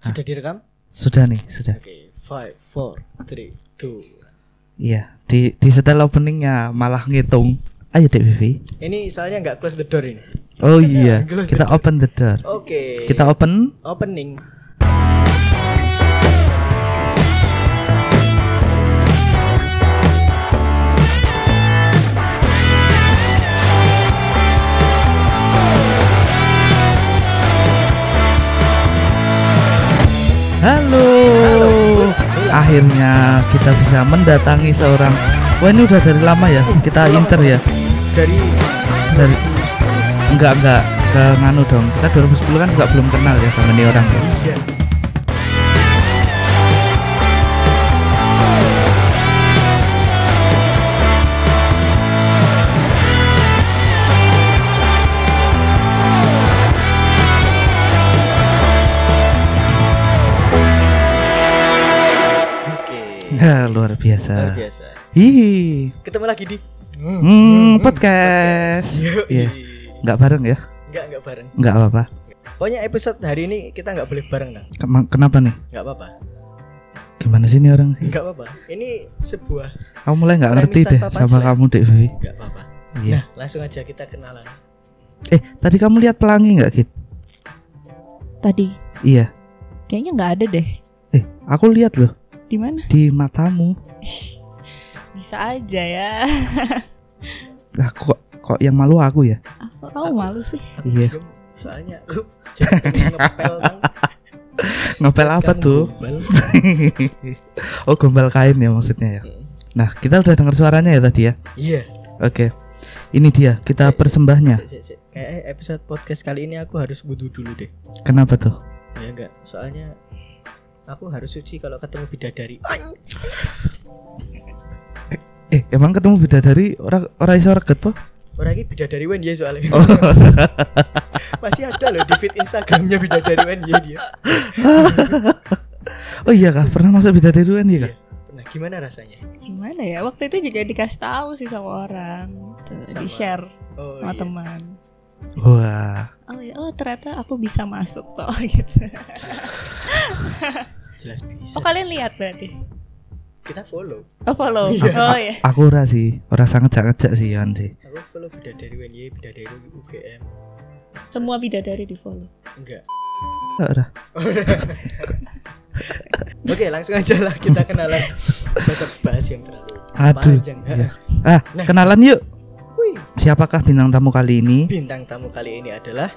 Sudah direkam? Sudah nih, sudah. Oke, five, four, three, two. Iya, di di setel openingnya malah ngitung. Ayo Dek Vivi. Ini soalnya nggak close the door ini. Oh iya, kita the open the door. Oke. Kita open. opening. Halo. Akhirnya kita bisa mendatangi seorang. Wah ini udah dari lama ya. Kita inter ya. Dari Dari enggak enggak ke nganu dong. Kita 2010 kan juga belum kenal ya sama ini orang ya. Ya, luar biasa. Luar biasa. Hihi. Ketemu lagi di Hmm, podcast. Yoi. Iya. Enggak bareng ya? Enggak, enggak bareng. Enggak apa-apa. Pokoknya episode hari ini kita nggak boleh bareng, Kang. Kema- Kenapa nih? Enggak apa-apa. Gimana sih ini orang? Enggak apa-apa. Ini sebuah Kamu mulai nggak ngerti deh sama kamu Dek Vivi. enggak apa-apa. Iya. Nah, langsung aja kita kenalan. Eh, tadi kamu lihat pelangi nggak, Kit? Tadi Iya. kayaknya nggak ada deh. Eh, aku lihat loh Di mana? di matamu. Bisa aja ya. Lah kok kok yang malu aku ya? Apa kamu malu sih? Aku Iya. soalnya aku ngepel. Ngepel apa Kamu tuh? oh, gombal kain ya maksudnya ya. Nah, kita udah dengar suaranya ya tadi ya. Iya. Oke. Ini dia, kita persembahnya. Sik, sik. Kayak episode podcast kali ini aku harus wudhu dulu deh. Kenapa tuh? Ya enggak, soalnya aku harus suci kalau ketemu bidadari. Eh, emang ketemu bidadari orang orang iso reget po? Orang ini bidadari wen ya soalnya. Oh. Masih ada loh di feed Instagramnya bidadari wen ya dia. oh iya kah? Pernah masuk bidadari kan ya kah? Nah, gimana rasanya? Gimana ya? Waktu itu juga dikasih tahu sih sama orang. Tuh, Sama- di share Oh sama iya. teman. Wah. Oh ya, oh ternyata aku bisa masuk toh gitu. Jelas bisa. Oh kalian lihat berarti? Kita follow. Oh follow. Iya. Oh ya. Aku ora sih, ora sangat ngejak sih Yan sih. Aku follow bidadari wen ya, bidadari UGM. Semua bidadari di follow. Enggak. Ora. Oke, langsung aja lah kita kenalan. Baca bahas yang terlalu Aduh. panjang. iya. Ah, Nah. kenalan yuk. Wih, Siapakah bintang tamu kali ini? bintang tamu kali ini adalah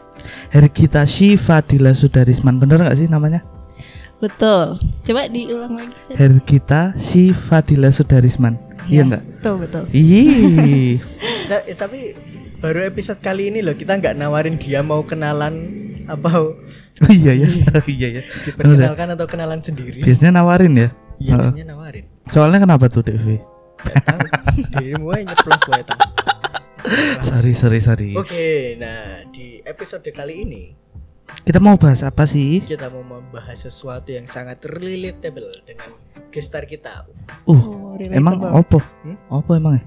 Hergita Shifadila Sudarisman. Bener nggak sih namanya? Betul. Coba diulang lagi. Hergita Shifadila Sudarisman. Iya nggak? Betul betul. Ih. Nah, eh, tapi baru episode kali ini loh kita nggak nawarin dia mau kenalan apa Oh iya ya. iya ya. diperkenalkan atau kenalan sendiri. Biasanya nawarin ya. Iya, biasanya nawarin. Soalnya kenapa tuh Devi? Dirimu aja nyeplos wae. Sorry, sorry, sorry. Oke, nah di episode kali ini Kita mau bahas apa sih? kita mau membahas sesuatu yang sangat relatable dengan gestar kita. Uh, Oh, emang opo? Hmm? Opo emang ya?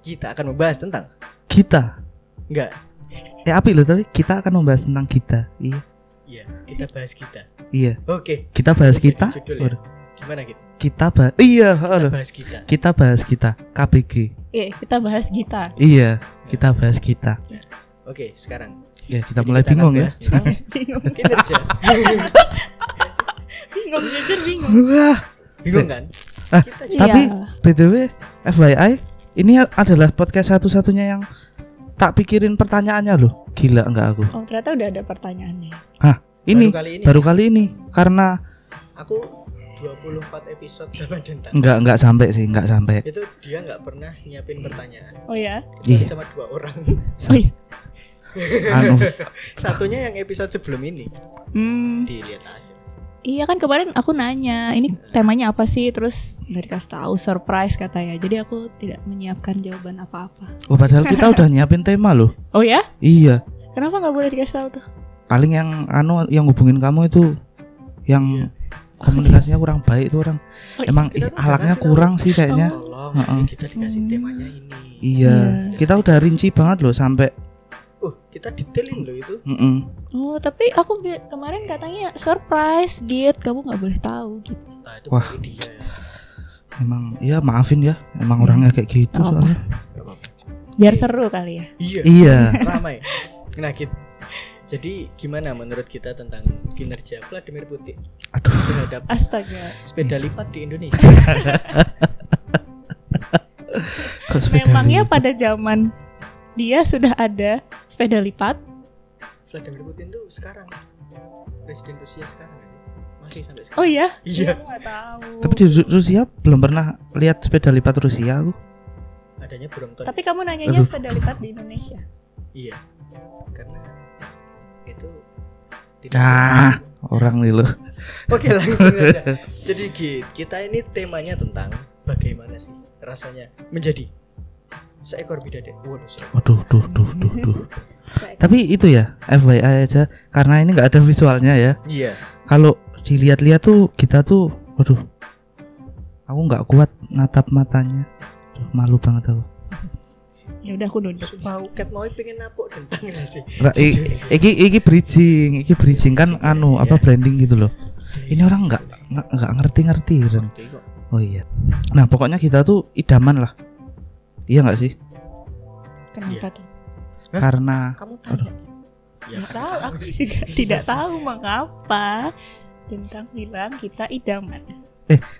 Kita akan membahas tentang Kita. enggak, Eh api loh tapi kita akan membahas tentang kita. Iya. iya, kita bahas kita. Iya. Oke, Kita bahas Itu kita. judul ya? Gimana gitu? Kita bahas. Iya, Kita aduh. bahas kita. Kita bahas kita. KBG. Iya, kita bahas gitar. Iya, kita bahas kita. Oke, sekarang Ya, kita Jadi mulai kita bingung ya. bingung. kinerja. bingung jujur bingung. Wah. bingung kan? Ah, Kita Iya. Tapi BTW FYI, ini adalah podcast satu-satunya yang tak pikirin pertanyaannya loh. Gila enggak aku? Oh, ternyata udah ada pertanyaannya. Ini baru kali ini baru kali ini karena aku 24 episode sama Denta. enggak enggak sampai sih, enggak sampai. Itu dia nggak pernah nyiapin pertanyaan. Oh ya. Kecuali Iya. sama dua orang. Oh iya. Anu, Satunya yang episode sebelum ini. Hmm, Dilihat aja. iya kan kemarin aku nanya, ini temanya apa sih? Terus nggak dikasih tahu, surprise katanya. Jadi aku tidak menyiapkan jawaban apa-apa. oh, padahal kita udah nyiapin tema loh. Oh ya? Iya. Kenapa nggak boleh dikasih tahu tuh? Paling yang anu yang hubungin kamu itu yang Iya. komunikasinya kurang baik itu orang. Oh, Emang ih, tuh udah alaknya kasih tahu. kurang sih kayaknya. Tolong, Heeh. kita dikasih temanya ini. Iya, Iya. kita udah rinci banget loh sampai oh kita detailin loh itu Mm-mm. Oh, tapi aku kemarin katanya surprise, Git. Kamu nggak boleh tahu gitu. nah itu Wah. dia ya Emang ya maafin ya, emang orangnya kayak gitu Apa? soalnya. Biar seru kali ya. iya Iya. ramai nah Kit jadi gimana menurut kita tentang kinerja Vladimir Putin Aduh. terhadap Astaga. sepeda lipat di Indonesia Memangnya pada zaman dia sudah ada sepeda lipat? Vladimir Putin tuh sekarang presiden Rusia sekarang masih sampai sekarang Oh iya? Iya. Aku nggak tahu. Tapi di Ru- Rusia belum pernah lihat sepeda lipat Rusia aku. adanya Brompton Tapi kamu nanyanya Aduh. sepeda lipat di Indonesia. iya karena itu tidak Ah, orang nih loh. Oke langsung aja. Jadi Git, kita ini temanya tentang bagaimana sih rasanya menjadi seekor bidadari. Waduh. Waduh, duh, duh, duh, duh. Tapi itu ya, FYI aja, karena ini nggak ada visualnya ya. Iya. Kalau dilihat-lihat tuh kita tuh, waduh, aku nggak kuat natap matanya. Duh, malu banget aku. Ya udah aku nunduk. Mau cat mau pengen napuk tentang sih? Ra- i- Jujur. Iki iki bridging, iki bridging kan anu ya. apa branding gitu loh. Ini orang nggak nggak. Ngerti kok. Oh iya. Nah pokoknya kita tuh idaman lah. Iya nggak sih? Kenapa tuh? Hah? Karena Kamu tanya. Git. Ya, karena tahu. Aku sih. juga tidak tahu mengapa tentang bilang kita idaman.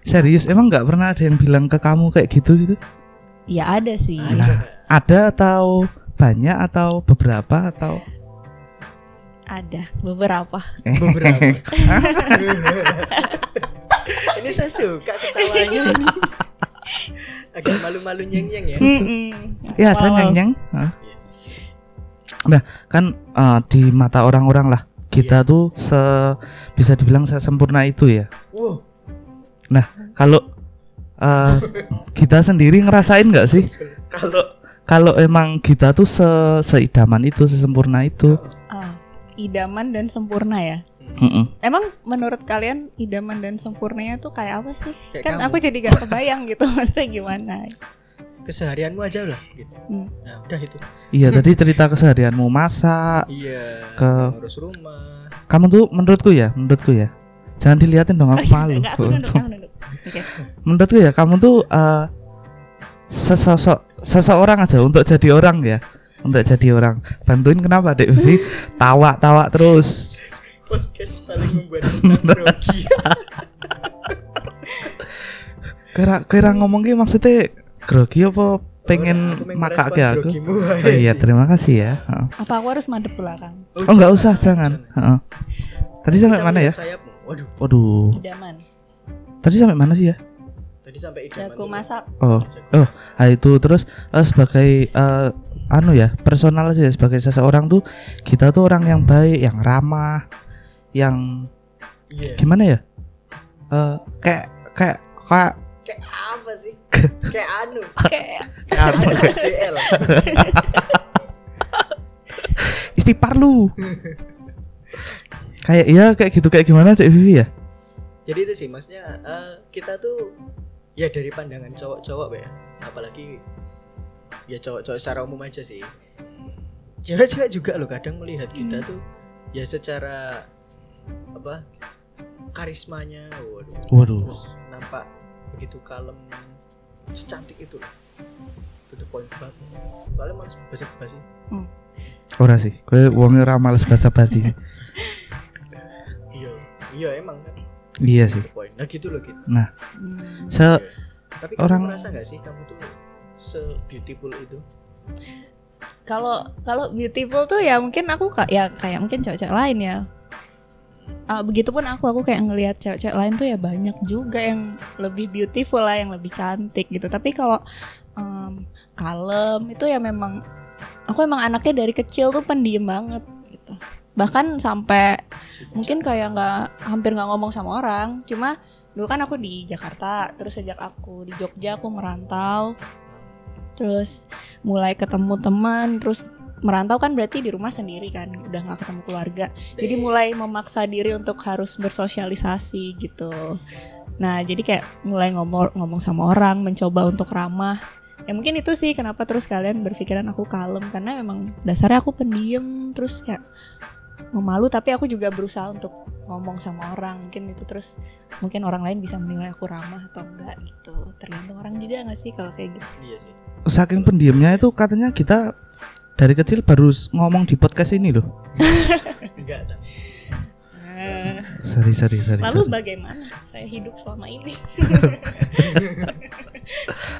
serius emang nggak pernah ada yang bilang ke kamu kayak gitu gitu? Ya ada sih. Ada. Ada atau banyak atau beberapa atau Ada beberapa. Beberapa. ini saya suka ketawanya ini. Agak malu-malu nyeng-nyeng ya. Mm-mm. ya ada Wow. nyeng nyeng. Nah kan eh, di mata orang-orang lah kita tuh se bisa dibilang sempurna itu ya. Wow, Kalau eh, kita sendiri ngerasain nggak sih? Kalau kalau emang kita tuh se seidaman itu, sesempurna itu. Ah, idaman dan sempurna ya. Mm-mm. Emang menurut kalian idaman dan sempurnanya tuh kayak apa sih? Kayak kan kamu. aku jadi gak kebayang gitu maksudnya gimana. keseharianmu aja lah gitu. Hmm. Nah, udah itu. Iya, tadi cerita keseharianmu masak. Iya. Ke- ngurus rumah. Kamu tuh menurutku ya, menurutku ya. Jangan diliatin dong aku malu. Enggak, aku nunduk, aku nunduk. Oke. menurutku ya, kamu tuh eh, sesosok seseorang aja untuk jadi orang ya. Untuk jadi orang. Bantuin kenapa, Dek? Tawa-tawa terus. Podcast paling membuat kita grogi. Kira kira ngomong ki maksudnya grogi apa pengen yang makak ke aku? Oh iya, terima kasih ya. Heeh. Apa aku harus madep belakang? Oh nggak usah, jangan. Heeh. Tadi sampai mana ya? Sayapmu. Waduh, Waduh. Idaman. Tadi sampai mana sih ya? tadi sampai idaman. Jago masak. Oh, oh, masak. ah, itu terus eh, sebagai eh, anu ya personal sih ya, sebagai seseorang tuh kita tuh orang yang baik, yang ramah, yang Iya. gimana ya? Eh kayak kayak kayak Kayak apa sih? Kayak anu. Kayak kayak anu, kayak DL. istighfar lu. kayak iya kayak gitu kayak gimana Dek Vivi ya? Jadi itu sih maksudnya eh, kita tuh ya dari pandangan cowok-cowok ya, apalagi ya cowok-cowok secara umum aja sih. Cewek-cewek juga loh kadang melihat kita tuh ya secara apa karismanya, waduh, Waduh. terus nampak begitu kalem, secantik itu loh. To the point banget. Soalnya males basa-basi. Ora sih, kowe wonge ora males basa-basi. Iya, iya emang kan. iya sih. the point. Nah gitu loh gitu. hmm, Se Iya. Tapi kamu orang- merasa gak sih kamu tuh se beautiful itu? kalau kalau beautiful tuh ya mungkin aku kak ya kayak mungkin cewek-cewek lain ya. Ah, begitupun aku aku kayak ngelihat cewek-cewek lain tuh ya banyak juga yang lebih beautiful lah yang lebih cantik gitu. Tapi kalau em, kalem itu ya memang aku emang anaknya dari kecil tuh pendiam banget gitu. Bahkan sampai mungkin kayak nggak hampir nggak ngomong sama orang cuma dulu kan aku di Jakarta terus sejak aku di Jogja aku merantau terus mulai ketemu teman terus merantau kan berarti di rumah sendiri kan udah nggak ketemu keluarga. Jadi mulai memaksa diri untuk harus bersosialisasi gitu. Nah jadi kayak mulai ngomong ngomong sama orang mencoba untuk ramah. Ya mungkin itu sih kenapa terus kalian berpikiran aku kalem karena memang dasarnya aku pendiam terus kayak memalu tapi aku juga berusaha untuk ngomong sama orang. Mungkin itu terus mungkin orang lain bisa menilai aku ramah atau enggak gitu. Tergantung orang juga nggak sih kalau kayak gitu? Iya sih. Saking pendiamnya itu katanya kita dari kecil baru ngomong di podcast ini loh. Enggak tak. Sorry, sorry, sorry. lalu sorry. bagaimana saya hidup selama ini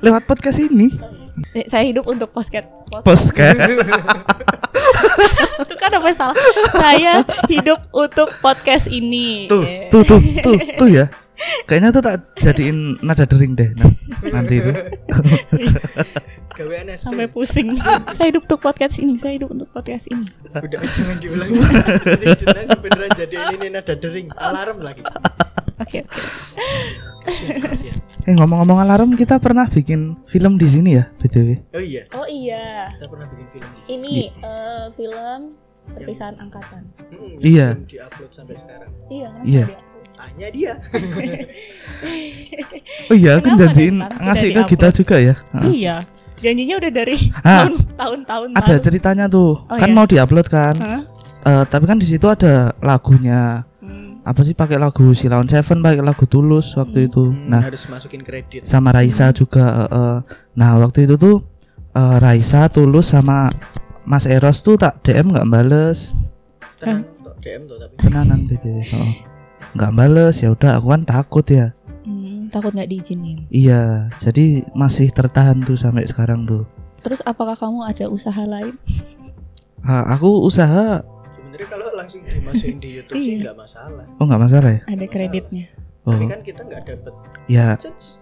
Lewat podcast ini. Eh, saya hidup untuk podcast Podcast. itu kan apa salah saya hidup untuk podcast ini tuh, tuh, tuh, tuh, tuh ya. Kayaknya tuh tak jadiin nada dering deh nah, nanti itu. Gawean sampai pusing saya hidup untuk podcast ini saya hidup untuk podcast ini Udah jangan diulang. Nanti beneran jadi ini nada dering, alarm lagi. oke oke Kasihan, kasihan. Eh ngomong-ngomong alarm kita pernah bikin film di sini ya btw. Oh iya, oh iya kita pernah bikin film di sini. ini eh, film perpisahan angkatan Mm, yang Iya. belum diupload sampai sekarang. iya kenapa Iya. dia? Tanya dia. Oh iya kan janjiin deh, ngasih ke kita juga ya. Iya janjinya udah dari Ah. tahun tahun-tahun Ada lalu. ceritanya tuh. Oh, kan iya. mau diupload kan. Hah? Eh, tapi kan di situ ada lagunya. Hmm. Apa sih pakai lagu Silaun Seven, pakai lagu Tulus waktu Hmm. itu. Hmm, Nah, harus masukin kredit. sama Raisa juga eh, eh. nah waktu itu tuh eh, Raisa Tulus sama Mas Eros tuh tak DM nggak bales Tenang, tok DM tuh tapi. tenanan gitu oh. Nggak bales ya udah aku kan takut ya. Hmm, takut nggak diizinin? Iya jadi masih tertahan tuh sampai sekarang tuh. Terus apakah kamu ada usaha lain? Ah, aku usaha. Sebenarnya kalau langsung dimasukin di YouTube sih Iya. nggak masalah. oh nggak masalah ya? Ada Masalah. kreditnya? Tapi oh. kan kita nggak dapet ya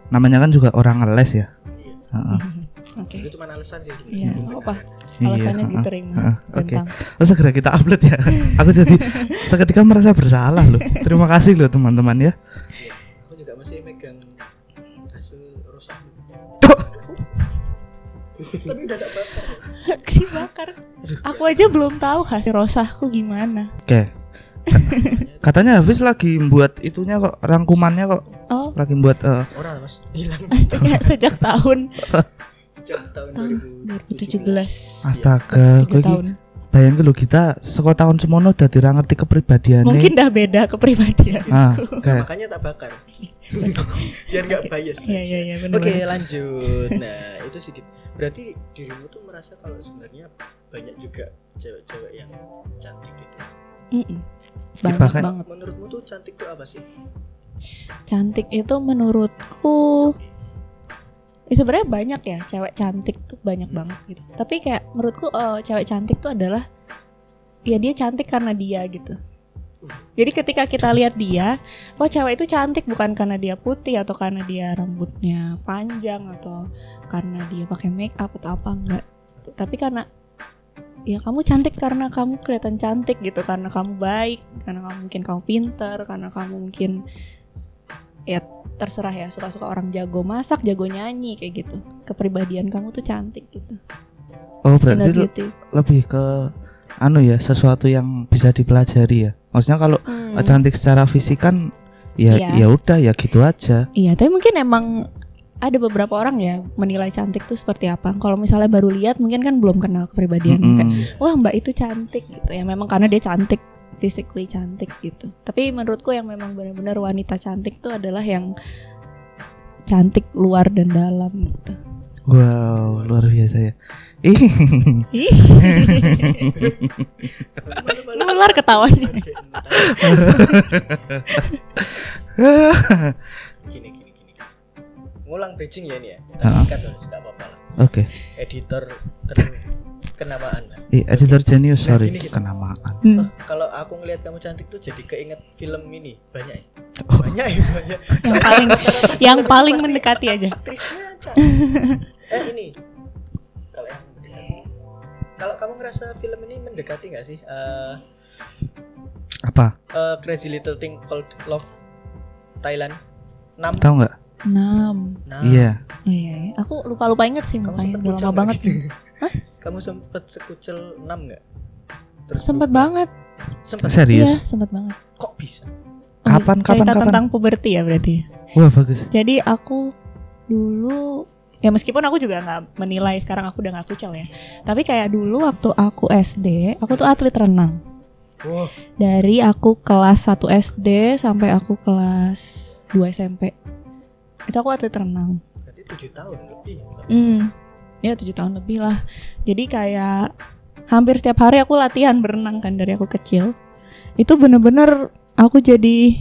namanya kan juga orang ngeles ya? Iya. Heeh. Oke Itu cuma alasan sih Iya, sebenarnya. nggak apa. Iya, alasannya heeh. diterima heeh, oke. bentang Oh, segera kita upload ya. Aku jadi seketika merasa bersalah loh. Terima kasih loh teman-teman ya. Iya. Aku juga masih megang hasil rosak. Tapi udah tak bakar. dibakar aku aja belum tahu hasil rosahku gimana Oke. Katanya Hafiz lagi buat itunya kok rangkumannya kok oh lagi buat eh, Orang mas hilang itu kayak sejak tahun sejak tahun tahun 2017. 2017 astaga iki tahun bayangin lo kita sekolah tahun semono udah ngerti kepribadiannya. mungkin dah beda kepribadian ah, Nah, makanya tak bakar. Biar nggak bias. iya iya iya benar Oke lanjut. Nah itu sedikit. Berarti dirimu tuh merasa kalau sebenarnya banyak juga cewek-cewek yang cantik gitu. banyak bahkan- banget Menurutmu tuh cantik tuh apa sih? cantik itu menurutku ya sebenarnya banyak ya cewek cantik tuh banyak banget gitu. Tapi kayak menurutku eh, cewek cantik tuh adalah ya dia cantik karena dia gitu. Jadi ketika kita lihat dia oh cewek itu cantik bukan karena dia putih atau karena dia rambutnya panjang atau karena dia pakai make up atau apa enggak. Tapi karena ya kamu cantik karena kamu kelihatan cantik gitu karena kamu baik karena kamu mungkin kamu pinter karena kamu mungkin ya terserah ya suka-suka orang jago masak jago nyanyi kayak gitu kepribadian kamu tuh cantik gitu Oh berarti le- beauty lebih ke anu ya sesuatu yang bisa dipelajari ya. Maksudnya kalau Hmm. cantik secara fisik kan ya Iya. ya udah ya gitu aja. iya tapi mungkin emang ada beberapa orang ya menilai cantik tuh seperti apa kalau misalnya baru lihat mungkin kan belum kenal kepribadian Mm-mm. kayak wah mbak itu cantik gitu ya memang karena dia cantik physically cantik gitu tapi menurutku yang memang benar-benar wanita cantik tuh adalah yang cantik luar dan dalam gitu Wow luar biasa ya. Nular ketawanya Gini gini gini. Ngulang bridging ya ini ya. Tapi kan nggak apa-apa lah. Oke. Editor ter kenamaan. Ih, editor genius Nah, sorry gini, gini. kenamaan. Hmm. Oh, kalau aku ngelihat kamu cantik tuh jadi keinget film ini banyak ya. Oh. Banyak ya banyak. yang paling yang paling mendekati aja Aktrisnya cantik. eh ini. Kalau yang mendekati. Kalau kamu ngerasa film ini mendekati nggak sih? Eh Apa? eh, Crazy Little Thing Called Love Thailand 6 Tahu nggak? enam Nah, Iya. oh, iya, iya. aku lupa lupa inget sih kamu mukanya sempet udah lama banget kamu sempet sekucel 6 nggak? Terus sempet banget Sempet. iya Serius? sempet banget Kok bisa? Oh, Kapan, cerita kapan, kapan? tentang puberti ya berarti Wah bagus. jadi aku dulu ya meskipun aku juga nggak menilai sekarang aku udah nggak kucel ya tapi kayak dulu waktu aku SD aku tuh atlet renang Wah, dari aku kelas 1 SD sampai aku kelas 2 SMP itu aku atlet renang berarti tujuh tahun lebih. hmm ya tujuh tahun lebih lah jadi kayak hampir setiap hari aku latihan berenang kan dari aku kecil itu bener-bener aku jadi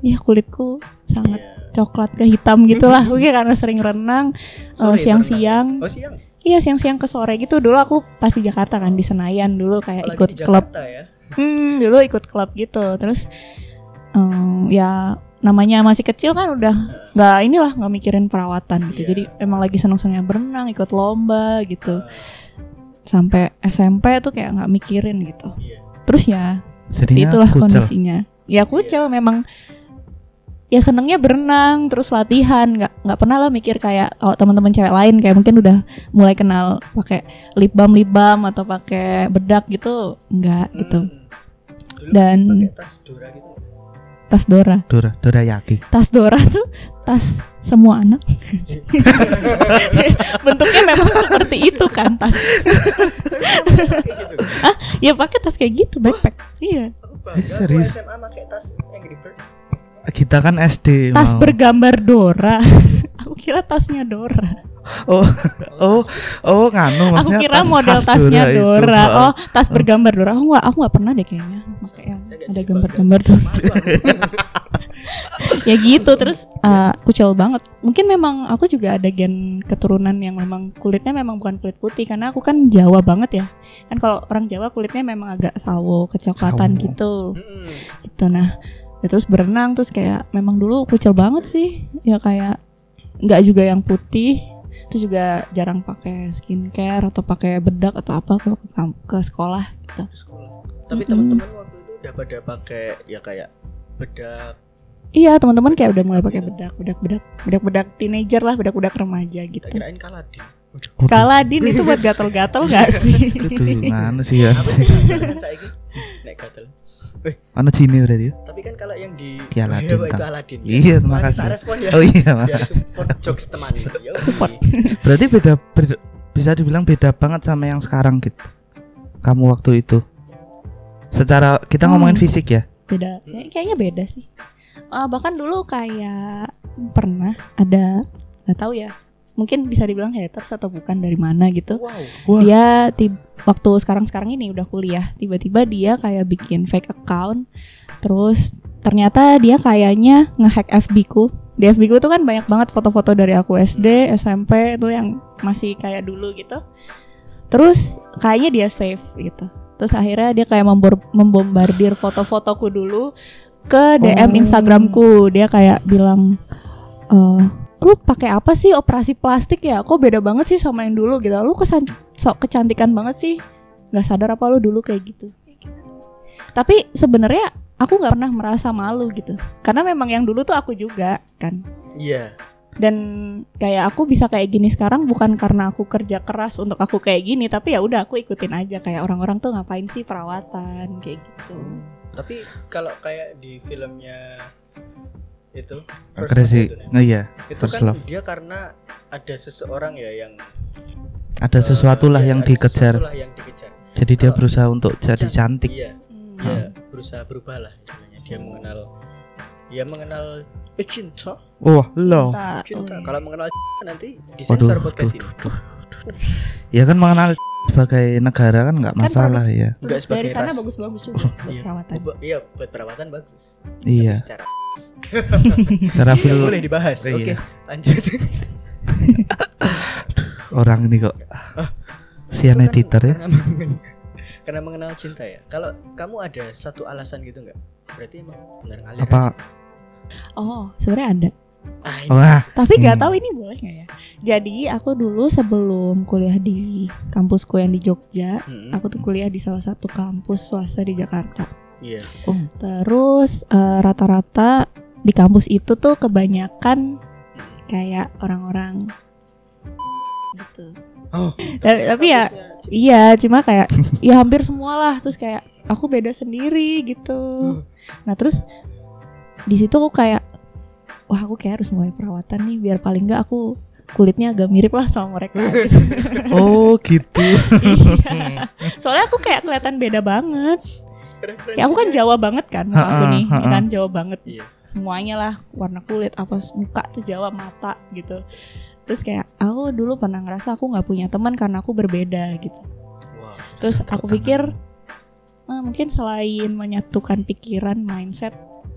ya kulitku sangat Iya. coklat ke hitam gitulah mungkin karena sering renang eh, siang-siang. Oh siang. iya siang-siang ke sore gitu dulu aku pas di Jakarta kan di Senayan dulu kayak Apalagi ikut klub ya. Hmm, dulu ikut klub gitu. Terus em, ya namanya masih kecil kan udah nggak inilah nggak mikirin perawatan gitu. Iya. Jadi emang lagi seneng-senengnya berenang, ikut lomba gitu. Sampai SMP tuh kayak nggak mikirin gitu. Iya. Terus ya Jadinya itulah kucel. kondisinya. Ya kucel memang ya senengnya berenang terus latihan nggak nggak pernah lah mikir kayak kalau teman-teman cewek lain kayak mungkin udah mulai kenal pakai lip balm lip balm atau pakai bedak gitu nggak gitu Hmm. Dulu Dan- tas gitu. Tas Dora Dora, Dora Yaki. tas Dora tuh tas semua anak bentuknya memang seperti itu kan tas Kayak gitu. ya pakai tas kayak gitu backpack iya bangga Eh, serius? SMA pakai tas Angry Bird. Kita kan SD tas mau. bergambar Dora aku kira tasnya Dora Oh, oh, oh, nganu aku maksudnya kira tas model tasnya itu. Dora Oh, oh tas bergambar Dora aku nggak aku nggak pernah deh kayaknya pakai yang Saya nggak ada gambar-gambar. Dora aku. ya gitu terus uh, kucel banget mungkin memang aku juga ada gen keturunan yang memang kulitnya memang bukan kulit putih karena aku kan Jawa banget ya kan kalau orang Jawa kulitnya memang agak sawo kecoklatan Sawo. gitu Mm-mm. itu nah ya terus berenang terus kayak memang dulu kucel banget sih ya kayak nggak juga yang putih terus juga jarang pakai skincare atau pakai bedak atau apa kalau ke, ke sekolah gitu sekolah. Tapi Mm-mm. teman-teman waktu itu udah pada pakai ya kayak bedak. iya teman-teman kayak udah mulai pakai bedak bedak bedak bedak bedak teenager lah bedak bedak remaja gitu Kita kirain kaladin. Kaladin itu buat gatel-gatel gak sih? Itu nganu sih ya. Apa sih kan saiki? Nek gatel. Mana sini berarti ya? Tapi kan kalau yang di Ki Aladin, Oh, itu. Aladin. Iya, terima kasih. Tak respon ya. Oh iya. Biar support jokes teman. Ya Support. Berarti beda, beda- bisa dibilang beda banget sama yang sekarang gitu. Kamu waktu itu. Secara kita Hmm. ngomongin fisik ya. Beda, Kayak- kayaknya beda sih. Ah, bahkan dulu kayak pernah ada nggak tahu ya. Mungkin bisa dibilang haters atau bukan dari mana gitu. Wow. Wah. Dia waktu sekarang-sekarang ini udah kuliah, tiba-tiba dia kayak bikin fake account. Terus ternyata dia kayaknya ngehack FB ku. Di FB ku tuh kan banyak banget foto-foto dari aku SD, SMP itu yang masih kayak dulu gitu. Terus kayaknya dia save gitu. Terus akhirnya dia kayak membor- membombardir foto-fotoku dulu ke DM Oh. Instagramku. Dia kayak bilang eh lu pakai apa sih operasi plastik ya? Kok beda banget sih sama yang dulu gitu. Lu kesan sok kecantikan banget sih. nggak sadar apa lu dulu kayak gitu. Tapi sebenarnya aku nggak pernah merasa malu gitu. Karena memang yang dulu tuh aku juga kan. Iya. Dan kayak aku bisa kayak gini sekarang bukan karena aku kerja keras untuk aku kayak gini, tapi ya udah aku ikutin aja kayak orang-orang tuh ngapain sih perawatan kayak gitu. Tapi kalau kayak di filmnya itu Crazy. Love itu, Nek. Nah, iya, itu First kan Love. dia karena ada seseorang ya yang Ada eh, sesuatu lah ya, yang dikejar. lah yang dikejar. Jadi dia Kalau- berusaha untuk jadi cantik. Iya, Hmm. dia berusaha berubah lah. Dia mengenal ya mengenal eh, cinta, Wah, lo. Cinta. Kalau mengenal nanti disensor podcast ini. Ya kan mengenal sebagai negara kan nggak Kan masalah ya. Enggak Dari sebagai sana ras. bagus-bagus juga buat Iya. perawatan. Oh, iya, buat perawatan bagus. Iya. Tapi secara Secara ya, boleh dibahas. Iya. Oke, lanjut. orang ini kok sian Itu kan editor ya. Karena, mengen- karena mengenal cinta ya. Kalau kamu ada satu alasan gitu nggak? Berarti emang benar ngalir. Apa aja. Oh, sebenarnya ada. Ah, ini Wah. Tapi nggak Hmm. tahu ini boleh nggak ya? Jadi aku dulu sebelum kuliah di kampusku yang di Jogja, Mm-mm. aku tuh kuliah di salah satu kampus swasta di Jakarta. Iya. Terus eh, rata-rata di kampus itu tuh kebanyakan kayak orang-orang gitu. Oh. Tapi, tapi ya Kampusnya- iya, cuma kayak ya hampir semua lah. Terus kayak aku beda sendiri gitu. Nah terus di situ aku kayak wah aku kayak harus mulai perawatan nih biar paling nggak aku kulitnya agak mirip lah sama mereka gitu. Oh gitu. Iya. Soalnya aku kayak kelihatan beda banget. Ya aku kan Jawa banget kan muka aku nih, ha-ha. kan Jawa banget. Iya. Semuanya lah warna kulit apa muka tuh Jawa mata gitu. Terus kayak aku dulu pernah ngerasa aku nggak punya teman karena aku berbeda gitu. Wah, Terus aku pikir ah, mungkin selain menyatukan pikiran, mindset,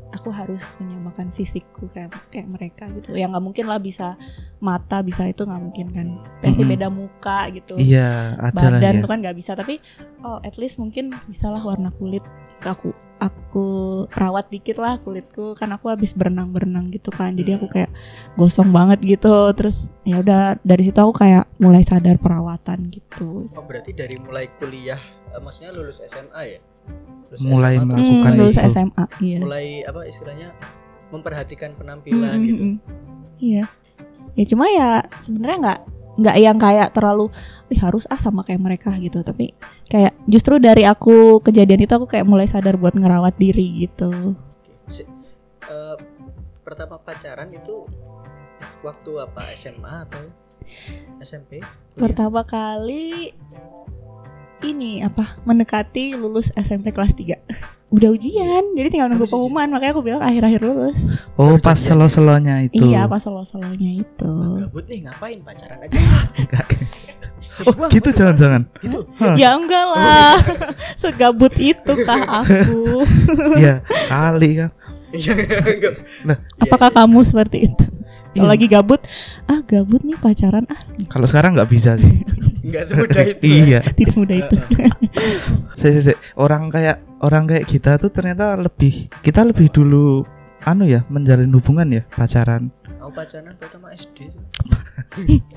aku harus menyamakan fisikku kayak kayak mereka gitu. Ya nggak mungkin lah bisa mata bisa itu nggak mungkin kan. Pasti beda muka gitu. Iya, ada lah Badan ya. tuh kan nggak bisa. Tapi oh at least mungkin bisalah warna kulit aku aku rawat dikit lah kulitku kan aku habis berenang berenang gitu kan jadi aku kayak gosong banget gitu terus ya udah dari situ aku kayak mulai sadar perawatan gitu Oh berarti dari mulai kuliah, eh, maksudnya lulus SMA ya? Lulus Mulai SMA Melakukan Hmm, lulus itu. SMA iya mulai apa istilahnya memperhatikan penampilan mm, gitu. mm. Iya. Ya cuma ya sebenarnya nggak nggak yang kayak terlalu Wih, harus ah sama kayak mereka gitu. Tapi kayak justru dari aku kejadian itu aku kayak mulai sadar buat ngerawat diri gitu. Oke. Si- eh, pertama pacaran itu waktu apa SMA atau SMP? Kuliah? Pertama kali ini apa mendekati lulus SMP kelas 3 Udah ujian, jadi tinggal nunggu pengumuman makanya aku bilang akhir-akhir lulus. Oh, Baru pas jadian. selo-selonya itu. Iya, pas selo-selonya itu. Gabut nih ngapain pacaran aja? Oh, gitu jangan-jangan. Gitu. Hah. Ya enggak lah. Segabut itu kah aku? Iya, kali kan. Iya, enggak. Nah. Apakah kamu seperti itu? Kalau Iya. lagi gabut, ah gabut nih pacaran ah Kalau sekarang nggak bisa sih. Enggak semudah itu. ya. iya. tidak semudah itu. Orang kayak orang kayak kita tuh ternyata lebih kita lebih dulu anu ya menjalin hubungan ya pacaran. Aku pacaran pertama SD.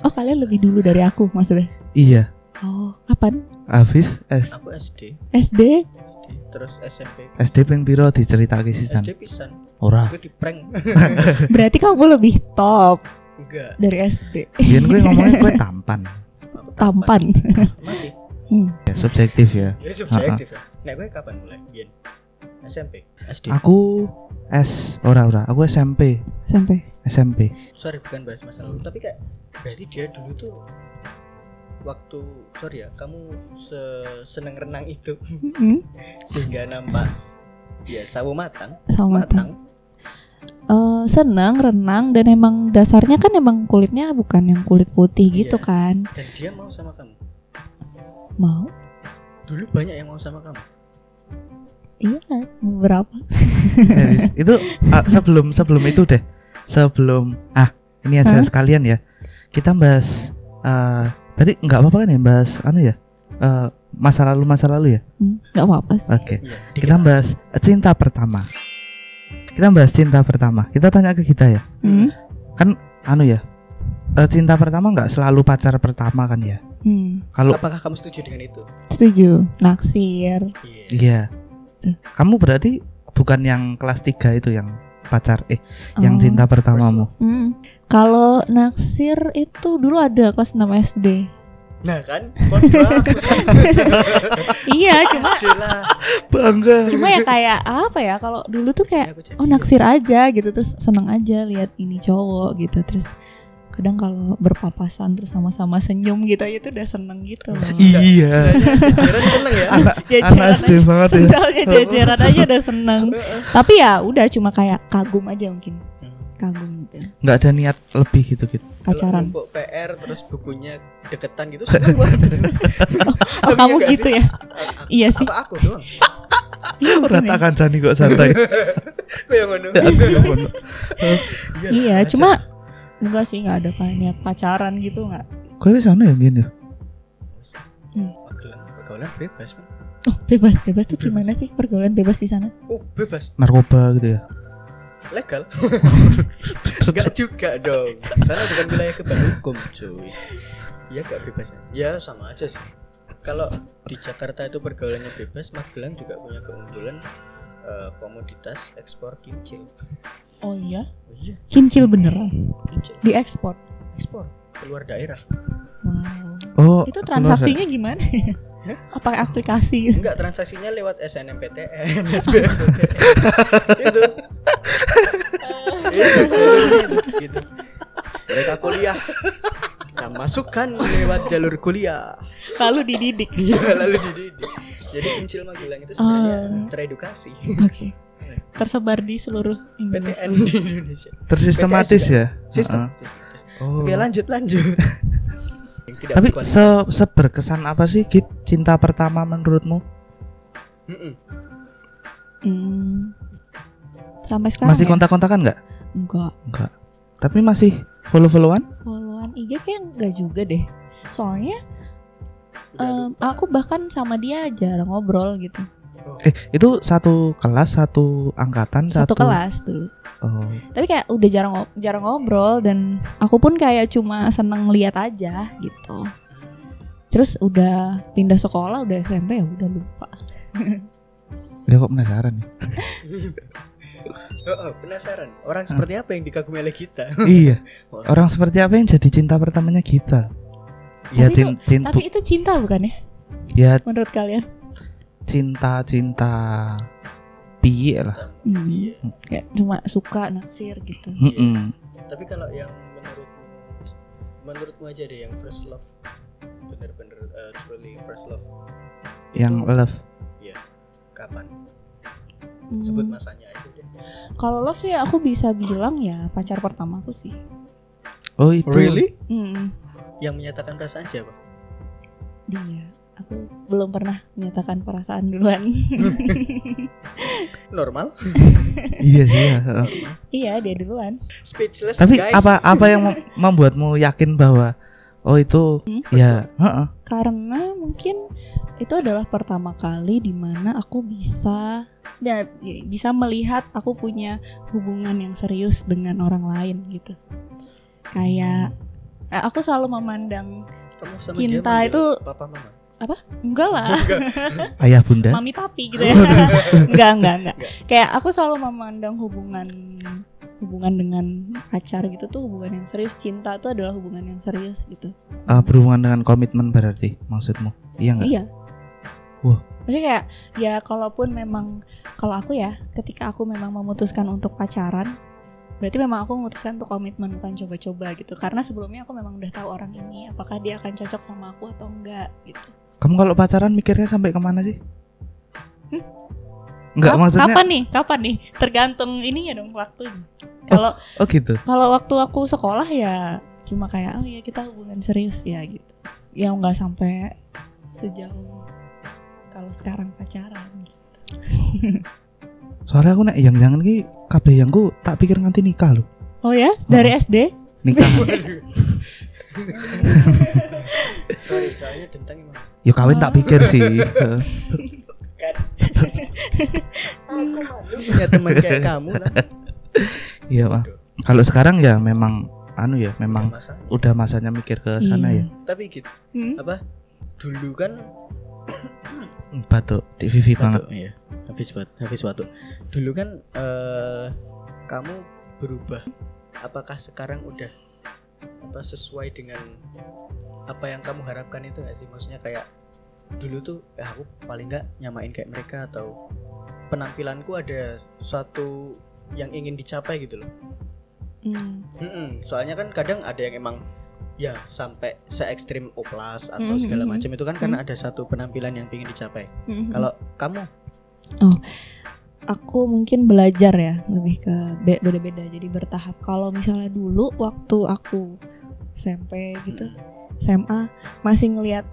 Oh kalian lebih dulu dari aku maksudnya? Iya. Oh kapan? Habis S Aku SD, SD? SD, terus SMP. SD ping piro diceritake sisan. SD pisan. Ora. Aku di prank. Berarti kamu lebih top Enggak. dari SD. Biyen gue ngomongin gue tampan. Aku Tampan. Masih. Hmm. Ya, subjektif ya. Ya subjektif ya. Nek gue kapan mulai? Biyen. SMP, SD. Aku S ora ora, aku SMP. Sampai. SMP. Sorry bukan bahas masa lalu, tapi kayak berarti dia dulu tuh waktu sorry ya, kamu se- seneng renang itu Hmm. sehingga nampak ya sawo matang, Sama matang. matang. Eh, senang renang dan emang dasarnya kan emang kulitnya bukan yang kulit putih gitu Iya. kan. dan dia mau sama kamu. Mau? Dulu banyak yang mau sama kamu. Iya, beberapa. Serius. Itu ah, sebelum sebelum itu deh. Sebelum ah ini aja Hah? sekalian ya. Kita bahas eh tadi nggak apa-apa kan ya bahas anu ya. eh, masa lalu masa lalu ya. Hmm, nggak apa-apa sih. Oke. Iya. Kita bahas cinta pertama. Kita bahas cinta pertama. Kita tanya ke kita ya. Hmm. Anu ya. eh, cinta pertama nggak selalu pacar pertama kan ya. Hmm. Kalau Apakah kamu setuju dengan itu? Setuju. Naksir. Iya. iya. Tuh. Kamu berarti bukan yang kelas 3 itu yang pacar eh yang Oh. cinta pertamamu. Hmm. Kalau naksir itu dulu ada kelas 6 SD. Nah kan, iya, cuma. Bangga. cuma ya kayak apa ya? Kalau dulu tuh Ya, kayak jadi- oh naksir aja gitu terus seneng aja lihat ini cowok gitu terus kadang kalau berpapasan terus sama-sama senyum gitu aja tuh udah seneng gitu loh. Iya. Jajaran seneng ya. Anak Jajaran anak SD aja- banget ya. Sendalnya jajaran aja udah seneng. Tapi ya udah cuma kayak kagum aja mungkin. Kagum gitu. Nggak ada niat lebih gitu gitu. Kalau Pacaran. numpuk PR terus bukunya deketan gitu seneng banget. Oh, kamu enggak gitu sih? ya? Iya sih. Apa aku doang? Iya, ya. Ratakan Jani kok santai. Kok yang ngono? Iya, aja. cuma enggak sih nggak ada kayak niat pacaran gitu nggak. Kau sana ya Mian ya? Pergaulan- pergaulan bebas. Oh bebas bebas tuh gimana sih pergaulan bebas di sana? Oh, bebas. Narkoba gitu ya. Legal. Enggak juga dong. Di sana bukan wilayah kebal hukum, cuy. Iya gak bebas. Ya sama aja sih. Kalau di Jakarta itu pergaulannya bebas, Magelang juga punya keunggulan eh, komoditas ekspor kimcil. Oh iya, Oh iya, kimcil beneran kimcil diekspor. ekspor keluar daerah. Wow. Oh. Itu transaksinya gimana? Apa aplikasi? Enggak, transaksinya lewat SNMPTN, SBMPTN. itu. Itu, itu, gitu. Mereka kuliah kita masukkan lewat jalur kuliah Lalu dididik. Iya lalu dididik jadi Uncil Magelang itu sebenarnya Oh. teredukasi Oke. Tersebar di seluruh Indonesia. PTN di Indonesia Tersistematis ya. sistem, Heeh. sistem, sistem. Oh. oke lanjut lanjut Yang tidak Tapi se seberkesan apa sih Git cinta pertama menurutmu? Mm-mm. Hmm. Sampai sekarang Masih ya? kontak-kontakan nggak? Enggak. Enggak. Tapi masih follow-followan? Followan IG kayak enggak juga deh. Soalnya lupa. aku bahkan sama dia jarang ngobrol gitu. Eh, itu satu kelas, satu angkatan, Satu, satu, kelas dulu. Oh. Tapi kayak udah jarang jarang ngobrol dan aku pun kayak cuma seneng lihat aja gitu. Terus udah pindah sekolah udah SMP ya udah lupa. Dia kok penasaran ya? Oh, oh, penasaran orang seperti apa yang dikagumi oleh kita iya. Orang seperti apa yang jadi cinta pertamanya kita? Ya Tapi cin- cin- Tapi itu cinta bukan ya ya menurut kalian? cinta-cinta piye lah. Hmm. Iya. Kayak cuma suka naksir gitu. Mm-mm. tapi kalau yang menurutmu menurutmu aja deh yang first love bener-bener uh, truly first love Yang love. kapan Hmm. sebut masanya aja Kalau love sih aku bisa bilang ya pacar pertamaku sih. Oh, itu. Hmm, yang menyatakan perasaan siapa dia. Aku belum pernah menyatakan perasaan duluan. normal iya sih. ya, heeh. iya, dia duluan. speechless Tapi guys apa apa yang mem- membuatmu yakin bahwa oh itu Hmm? ya, heeh. Karena mungkin itu adalah pertama kali di mana aku bisa ya, bisa melihat aku punya hubungan yang serius dengan orang lain gitu. Kayak eh, aku selalu memandang kamu sama cinta dia itu- papa mama enggak lah. ayah bunda. mami papi gitu ya enggak enggak enggak kayak aku selalu memandang hubungan hubungan dengan pacar gitu tuh hubungan yang serius cinta tuh adalah hubungan yang serius gitu Eh, berhubungan dengan komitmen berarti maksudmu? Iya enggak? iya Wah. maksudnya kayak ya kalaupun memang kalau aku ya ketika aku memang memutuskan untuk pacaran berarti memang aku memutuskan untuk komitmen bukan coba-coba gitu. Karena sebelumnya aku memang udah tahu orang ini apakah dia akan cocok sama aku atau enggak gitu. Kamu kalau pacaran mikirnya sampai ke mana sih? Enggak Kap- maksudnya kapan nih? Kapan nih? Tergantung ininya dong waktunya. Kalau Oh gitu. kalau waktu aku sekolah ya cuma kayak oh ya kita hubungan serius ya gitu. Yang nggak sampai sejauh kalau sekarang pacaran gitu. Soalnya aku nek yang jangan ki kabeh yang ku tak pikir nganti nikah loh. oh ya dari SD Nikah. sorry soalnya dentang emang Yo kawin tak pikir sih. kan aku malu punya teman kayak kamu lah Iya, Pak. Kalau sekarang ya memang anu ya, memang masa udah masanya mikir ke sana Iya. ya. tapi gitu Hmm? apa dulu kan Batuk di Vivi banget. Iya. Habis batuk habis batuk. Dulu kan eh kamu berubah. Apakah sekarang udah apa sesuai dengan apa yang kamu harapkan itu gak sih? Maksudnya kayak dulu tuh eh, aku paling nggak nyamain kayak mereka atau penampilanku ada suatu yang ingin dicapai gitu loh. Hmm. Mm-mm, soalnya kan kadang ada yang emang ya sampai se ekstrim oplas atau Mhm, segala mhm. macam itu kan karena ada satu penampilan yang ingin dicapai Mhm. kalau kamu aku mungkin belajar ya lebih ke be- beda-beda jadi bertahap kalau misalnya dulu waktu aku SMP gitu SMA masih ngelihat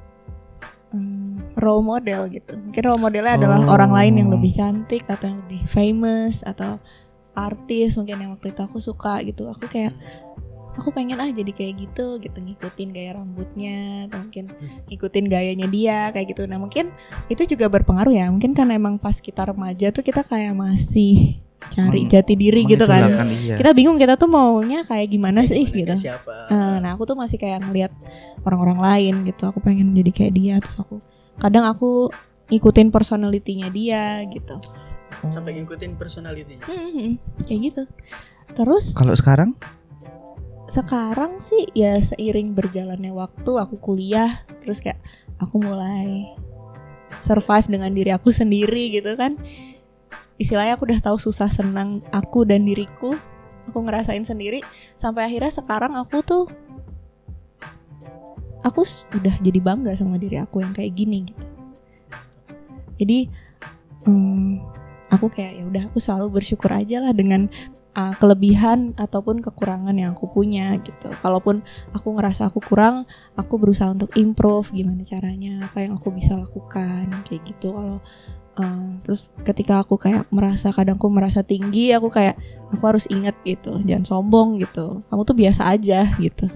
hmm, role model gitu mungkin role modelnya adalah Oh. orang lain yang lebih cantik atau yang lebih famous atau artis mungkin yang waktu itu aku suka gitu aku kayak aku pengen ah jadi kayak gitu gitu ngikutin gaya rambutnya atau mungkin ngikutin gayanya dia kayak gitu. Nah mungkin itu juga berpengaruh ya. Mungkin karena emang pas kita remaja tuh kita kayak masih cari Meng- jati diri gitu kan. iya. kita bingung kita tuh maunya kayak gimana Kayak sih gimana, gitu. siapa? Eh, nah aku tuh masih kayak ngeliat orang-orang lain gitu. Aku pengen jadi kayak dia terus aku kadang aku ngikutin personalitinya dia gitu. Sampai ngikutin personalitinya Hmm, hmm, kayak gitu. Terus Kalau sekarang sekarang sih ya seiring berjalannya waktu aku kuliah terus kayak aku mulai survive dengan diri aku sendiri gitu kan. Istilahnya aku udah tahu susah senang aku dan diriku aku ngerasain sendiri. Sampai akhirnya sekarang aku tuh aku udah jadi bangga sama diri aku yang kayak gini gitu. Jadi hmm, aku kayak ya udah aku selalu bersyukur aja lah dengan uh, kelebihan ataupun kekurangan yang aku punya gitu. Kalaupun aku ngerasa aku kurang aku berusaha untuk improve gimana caranya apa yang aku bisa lakukan kayak gitu. Kalau uh, terus ketika aku kayak merasa kadang aku merasa tinggi aku kayak aku harus ingat gitu jangan sombong gitu. Kamu tuh biasa aja gitu.